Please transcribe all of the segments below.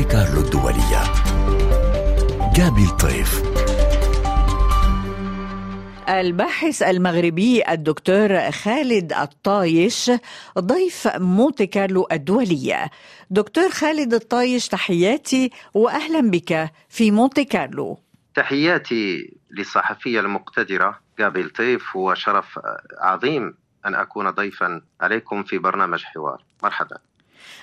مونتي كارلو الدولية جابي الطيف. الباحث المغربي الدكتور خالد الطايش ضيف مونتي كارلو الدولية. دكتور خالد الطايش تحياتي وأهلا بك في مونتي كارلو تحياتي للصحفية المقتدرة جابي الطيف وشرف عظيم أن أكون ضيفا عليكم في برنامج حوار. مرحبا.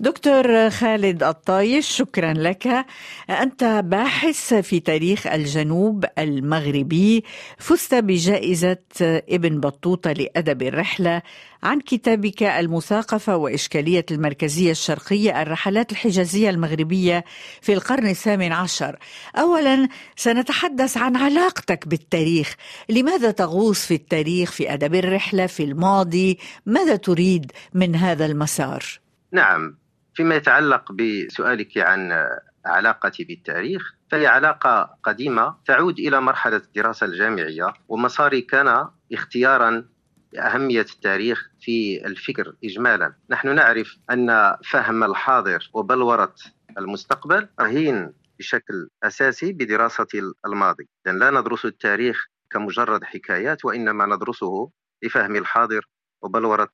دكتور خالد الطايش شكرا لك. أنت باحث في تاريخ الجنوب المغربي فزت بجائزة ابن بطوطة لأدب الرحلة عن كتابك المثاقفة وإشكالية المركزية الشرقية الرحلات الحجازية المغربية في القرن الثامن عشر. اولا سنتحدث عن علاقتك بالتاريخ. لماذا تغوص في التاريخ في أدب الرحلة في الماضي؟ ماذا تريد من هذا المسار؟ نعم فيما يتعلق بسؤالك عن علاقتي بالتاريخ فهي علاقة قديمة تعود إلى مرحلة الدراسة الجامعية ومساري كان اختيارا أهمية التاريخ في الفكر إجمالا. نحن نعرف أن فهم الحاضر وبلورة المستقبل رهين بشكل أساسي بدراسة الماضي. لأن لا ندرس التاريخ كمجرد حكايات وإنما ندرسه لفهم الحاضر وبلورة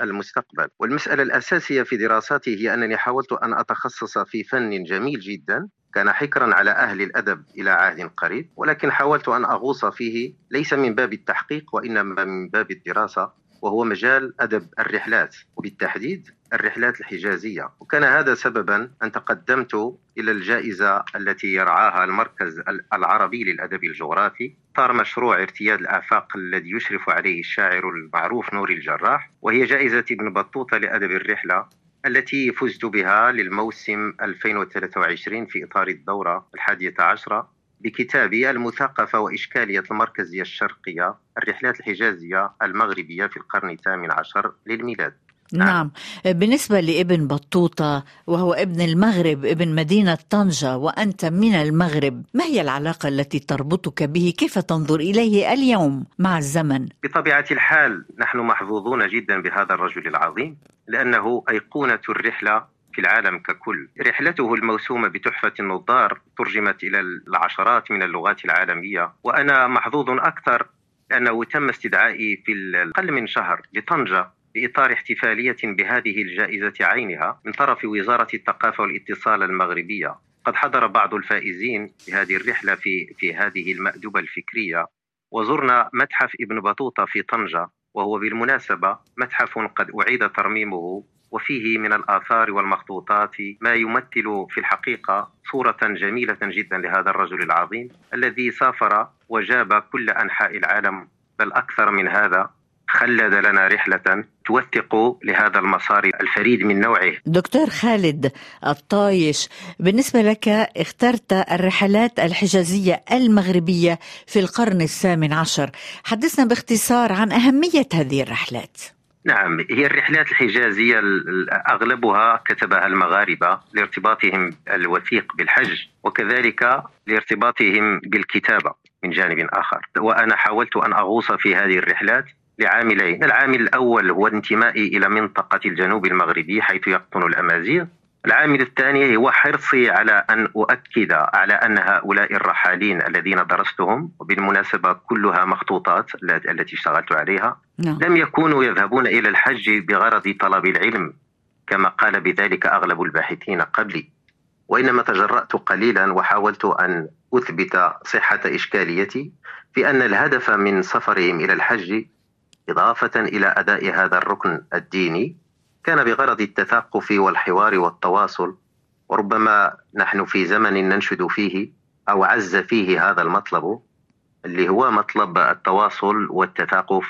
المستقبل. والمسألة الأساسية في دراساتي هي أنني حاولت أن أتخصص في فن جميل جدا كان حكرا على أهل الأدب إلى عهد قريب ولكن حاولت أن أغوص فيه ليس من باب التحقيق وإنما من باب الدراسة وهو مجال أدب الرحلات. وبالتحديد الرحلات الحجازية. وكان هذا سببا أن تقدمت إلى الجائزة التي يرعاها المركز العربي للأدب الجغرافي. صار مشروع ارتياد الآفاق الذي يشرف عليه الشاعر المعروف نوري الجراح وهي جائزة ابن بطوطة لأدب الرحلة التي فزت بها للموسم 2023 في إطار الدورة الحادية عشرة بكتابي المثقفة وإشكالية المركزية الشرقية الرحلات الحجازية المغربية في القرن الثامن عشر للميلاد. نعم. بالنسبة لابن بطوطة وهو ابن المغرب ابن مدينة طنجة وأنت من المغرب ما هي العلاقة التي تربطك به؟ كيف تنظر إليه اليوم مع الزمن؟ بطبيعة الحال نحن محظوظون جدا بهذا الرجل العظيم لأنه أيقونة الرحلة في العالم ككل. رحلته الموسومة بتحفة النظار ترجمت إلى العشرات من اللغات العالمية وأنا محظوظ أكثر لأنه تم استدعائي في أقل من شهر لطنجة. بإطار احتفالية بهذه الجائزة عينها من طرف وزارة الثقافة والاتصال المغربية. قد حضر بعض الفائزين بهذه الرحلة في في هذه المأدبة الفكرية. وزرنا متحف ابن بطوطة في طنجة وهو بالمناسبة متحف قد أعيد ترميمه. وفيه من الآثار والمخطوطات ما يمثل في الحقيقة صورة جميلة جدا لهذا الرجل العظيم الذي سافر وجاب كل أنحاء العالم بل أكثر من هذا خلد لنا رحلة توثق لهذا المسار الفريد من نوعه. دكتور خالد الطايش بالنسبة لك اخترت الرحلات الحجازية المغربية في القرن الثامن عشر. حدثنا باختصار عن أهمية هذه الرحلات. نعم هي الرحلات الحجازية أغلبها كتبها المغاربة لارتباطهم الوثيق بالحج وكذلك لارتباطهم بالكتابة من جانب آخر. وأنا حاولت أن أغوص في هذه الرحلات لعاملين العامل الأول هو انتمائي إلى منطقة الجنوب المغربي حيث يقطن الأمازيغ. العامل الثاني هو حرصي على أن أؤكد على أن هؤلاء الرحالين الذين درستهم وبالمناسبة كلها مخطوطات التي اشتغلت عليها نعم. لم يكونوا يذهبون إلى الحج بغرض طلب العلم كما قال بذلك أغلب الباحثين قبلي. وإنما تجرأت قليلا وحاولت أن أثبت صحة إشكاليتي في أن الهدف من سفرهم إلى الحج إضافة إلى أداء هذا الركن الديني كان بغرض التثقف والحوار والتواصل وربما نحن في زمن ننشد فيه أو عز فيه هذا المطلب اللي هو مطلب التواصل والتثاقف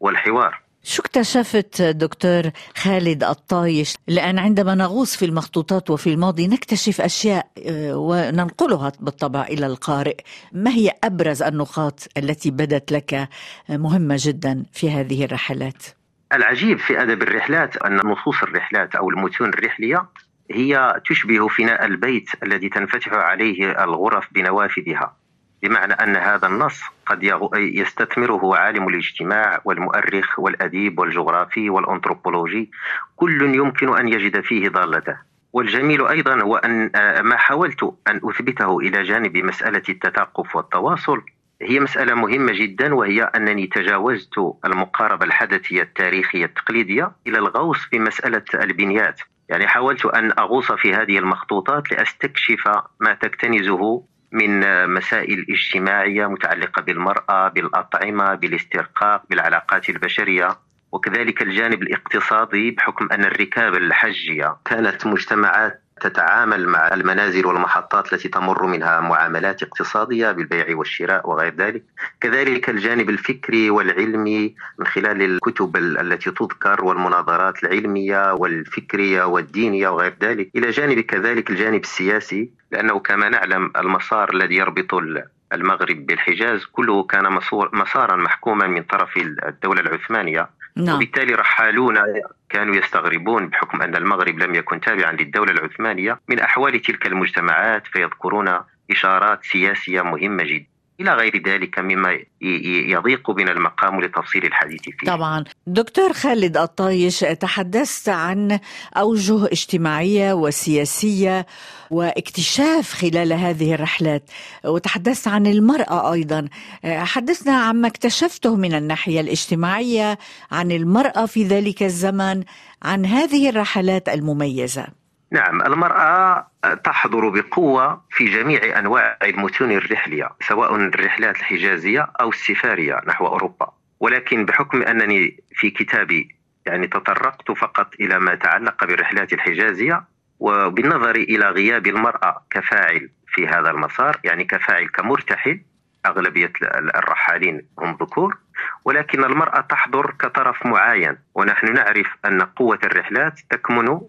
والحوار. شو اكتشفت دكتور خالد الطايش؟ لأن عندما نغوص في المخطوطات وفي الماضي نكتشف أشياء آه، وننقلها بالطبع إلى القارئ. ما هي أبرز النقاط التي بدت لك مهمة جدا في هذه الرحلات؟ العجيب في أدب الرحلات أن نصوص الرحلات أو المتون الرحلية هي تشبه فناء البيت الذي تنفتح عليه الغرف بنوافذها. بمعنى أن هذا النص قد يستثمره عالم الاجتماع والمؤرخ والأديب والجغرافي والأنثروبولوجي. كل يمكن أن يجد فيه ضالته. والجميل أيضا هو أن ما حاولت أن أثبته إلى جانب مسألة التثقف والتواصل هي مسألة مهمة جدا وهي أنني تجاوزت المقاربة الحدثية التاريخية التقليدية إلى الغوص في مسألة البنيات. يعني حاولت أن أغوص في هذه المخطوطات لأستكشف ما تكتنزه من مسائل اجتماعية متعلقة بالمرأة بالأطعمة بالاسترقاق بالعلاقات البشرية. وكذلك الجانب الاقتصادي بحكم أن الركاب الحجية كانت مجتمعات تتعامل مع المنازل والمحطات التي تمر منها معاملات اقتصادية بالبيع والشراء وغير ذلك. كذلك الجانب الفكري والعلمي من خلال الكتب التي تذكر والمناظرات العلمية والفكرية والدينية وغير ذلك. إلى جانب كذلك الجانب السياسي لأنه كما نعلم المسار الذي يربط المغرب بالحجاز كله كان مسارا محكوما من طرف الدولة العثمانية. نعم. وبالتالي رحالون كانوا يستغربون بحكم أن المغرب لم يكن تابعا للدولة العثمانية من أحوال تلك المجتمعات فيذكرون إشارات سياسية مهمة جدا إلى غير ذلك مما يضيق بنا المقام لتفصيل الحديث فيه. طبعا. دكتور خالد الطايش تحدثت عن أوجه اجتماعية وسياسية واكتشاف خلال هذه الرحلات وتحدثت عن المرأة أيضا. حدثنا عما اكتشفته من الناحية الاجتماعية عن المرأة في ذلك الزمن عن هذه الرحلات المميزة. نعم المرأة تحضر بقوة في جميع أنواع المتون الرحلية سواء الرحلات الحجازية أو السفارية نحو أوروبا. ولكن بحكم أنني في كتابي يعني تطرقت فقط إلى ما تعلق بالرحلات الحجازية وبالنظر إلى غياب المرأة كفاعل في هذا المسار يعني كفاعل كمرتحل أغلبية الرحالين هم ذكور ولكن المرأة تحضر كطرف معاين ونحن نعرف أن قوة الرحلات تكمن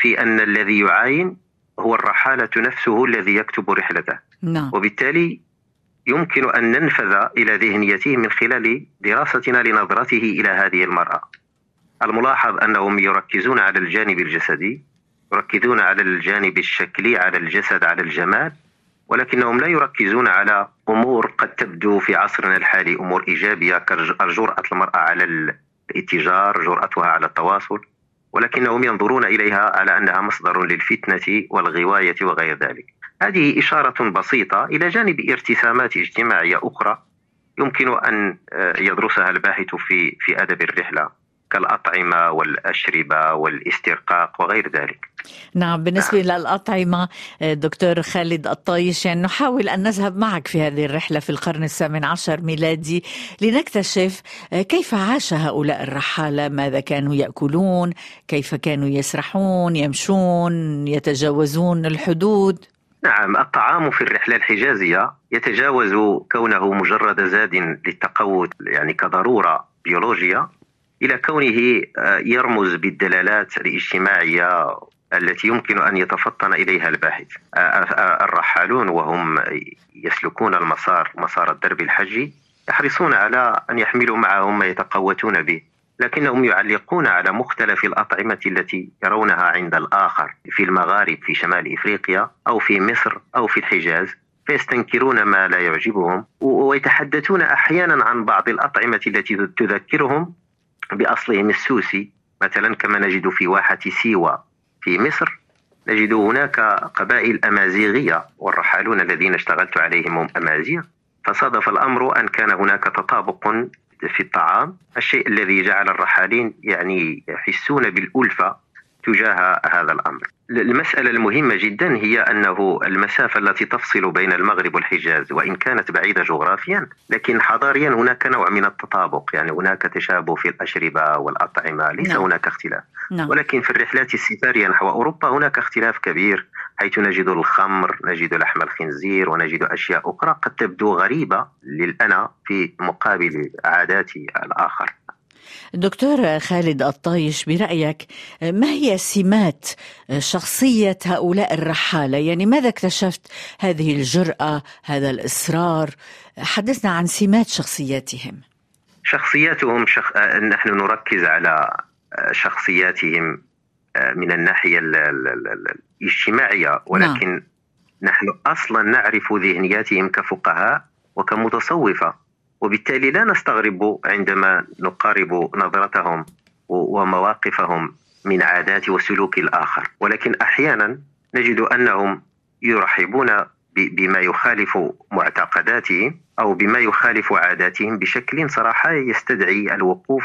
في أن الذي يعاين هو الرحالة نفسه الذي يكتب رحلته. نعم. وبالتالي يمكن أن ننفذ إلى ذهنيته من خلال دراستنا لنظرته إلى هذه المرأة. الملاحظ أنهم يركزون على الجانب الجسدي يركزون على الجانب الشكلي على الجسد على الجمال ولكنهم لا يركزون على أمور قد تبدو في عصرنا الحالي أمور إيجابية كجرأة المرأة على الاتجار جرأتها على التواصل. ولكنهم ينظرون إليها على أنها مصدر للفتنة والغواية وغير ذلك. هذه إشارة بسيطة إلى جانب ارتسامات اجتماعية أخرى يمكن أن آه، يدرسها الباحث في في أدب الرحلة. كالأطعمة والأشربة والاسترقاق وغير ذلك. نعم بالنسبة نعم. للأطعمة دكتور خالد الطايش يعني نحاول أن نذهب معك في هذه الرحلة في القرن الثامن عشر ميلادي. لنكتشف كيف عاش هؤلاء الرحالة؟ ماذا كانوا يأكلون؟ كيف كانوا يسرحون؟ يمشون؟ يتجاوزون الحدود؟ نعم الطعام في الرحلة الحجازية يتجاوز كونه مجرد زاد للتقوت يعني كضرورة بيولوجية. إلى كونه آه، يرمز بالدلالات الاجتماعية التي يمكن أن يتفطن إليها الباحث. آه، آه، الرحالون وهم يسلكون المسار مسار الدرب الحجي يحرصون على أن يحملوا معهم ما يتقوتون به. لكنهم يعلقون على مختلف الأطعمة التي يرونها عند الآخر في المغارب في شمال إفريقيا أو في مصر أو في الحجاز فيستنكرون ما لا يعجبهم ويتحدثون أحيانا عن بعض الأطعمة التي تذكرهم بأصلهم السوسي مثلا كما نجد في واحة سيوة في مصر نجد هناك قبائل أمازيغية والرحالون الذين اشتغلت عليهم هم أمازيغ. فصادف الأمر أن كان هناك تطابق في الطعام الشيء الذي جعل الرحالين يعني يحسون بالألفة تجاه هذا الأمر المسألة المهمة جدا هي أنه المسافة التي تفصل بين المغرب والحجاز وإن كانت بعيدة جغرافيا لكن حضاريا هناك نوع من التطابق يعني هناك تشابه في الأشربة والأطعمة ليس نعم. هناك اختلاف نعم. ولكن في الرحلات السفارية نحو أوروبا هناك اختلاف كبير حيث نجد الخمر نجد لحم الخنزير ونجد أشياء أخرى قد تبدو غريبة للأنا في مقابل عادات الآخر دكتور خالد الطايش برأيك ما هي سمات شخصية هؤلاء الرحالة؟ يعني ماذا اكتشفت هذه الجرأة هذا الإصرار؟ حدثنا عن سمات شخصياتهم. شخصياتهم شخ... نحن نركز على شخصياتهم من الناحية الاجتماعية ولكن نعم. نحن أصلا نعرف ذهنياتهم كفقهاء وكمتصوفة. وبالتالي لا نستغرب عندما نقارب نظرتهم ومواقفهم من عادات وسلوك الآخر. ولكن أحيانا نجد أنهم يرحبون بما يخالف معتقداتهم أو بما يخالف عاداتهم بشكل صراحة يستدعي الوقوف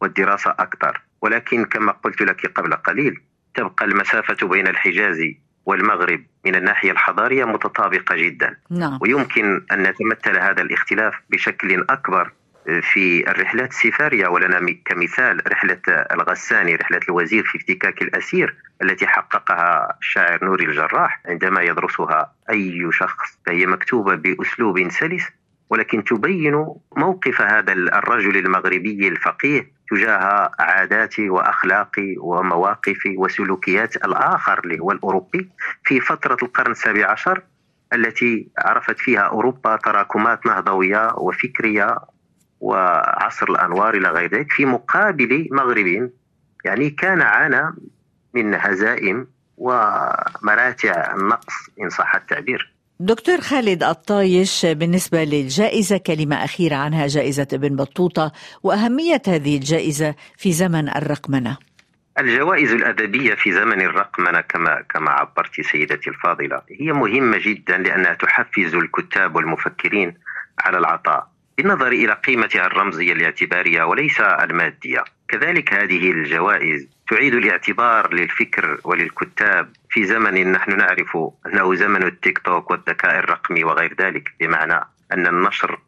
والدراسة أكثر. ولكن كما قلت لك قبل قليل تبقى المسافة بين الحجاز والمغرب من الناحية الحضارية متطابقة جدا نعم. ويمكن أن نتمثل هذا الاختلاف بشكل أكبر في الرحلات السفارية ولنا كمثال رحلة الغساني رحلة الوزير في افتكاك الأسير التي حققها الشاعر نوري الجراح عندما يدرسها أي شخص فهي مكتوبة بأسلوب سلس ولكن تبين موقف هذا الرجل المغربي الفقيه تجاه عادات وأخلاق ومواقف وسلوكيات الآخر اللي هو الأوروبي في فترة القرن السابع عشر التي عرفت فيها أوروبا تراكمات نهضوية وفكرية وعصر الأنوار إلى غير ذلك في مقابل مغرب يعني كان عانى من هزائم ومراتع النقص إن صح التعبير. دكتور خالد الطايش بالنسبة للجائزة كلمة أخيرة عنها جائزة ابن بطوطة وأهمية هذه الجائزة في زمن الرقمنة. الجوائز الأدبية في زمن الرقمنة كما كما عبرت سيدتي الفاضلة هي مهمة جدا لأنها تحفز الكتاب والمفكرين على العطاء بالنظر إلى قيمتها الرمزية الاعتبارية وليس المادية. كذلك هذه الجوائز تعيد الاعتبار للفكر وللكتاب في زمن نحن نعرف أنه زمن التيك توك والذكاء الرقمي وغير ذلك بمعنى أن النشر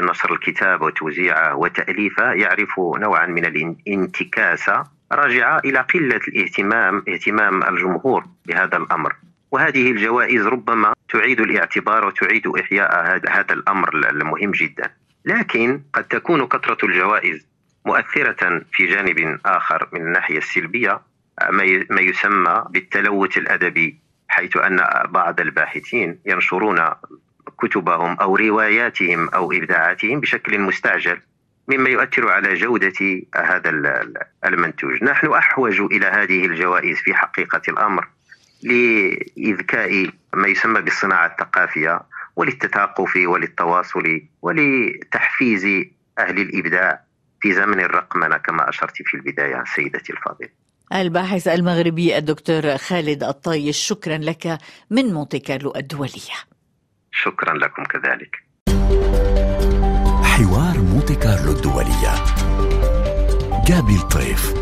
نشر الكتاب وتوزيعه وتاليفه يعرف نوعا من الانتكاسة راجعة إلى قلة الاهتمام اهتمام الجمهور بهذا الأمر. وهذه الجوائز ربما تعيد الاعتبار وتعيد إحياء هذا الأمر المهم جدا. لكن قد تكون كثرة الجوائز مؤثرة في جانب آخر من الناحية السلبية ما يسمى بالتلوث الأدبي حيث أن بعض الباحثين ينشرون كتبهم أو رواياتهم أو إبداعاتهم بشكل مستعجل مما يؤثر على جودة هذا المنتوج. نحن أحوج إلى هذه الجوائز في حقيقة الأمر لإذكاء ما يسمى بالصناعة الثقافية وللتثاقف وللتواصل ولتحفيز أهل الإبداع في زمن الرقمنة كما أشرت في البداية سيدتي الفاضلة الباحث المغربي الدكتور خالد الطايش شكرا لك من مونتي كارلو الدولية. شكرا لكم كذلك. حوار مونتي كارلو الدولية. جابي الطيف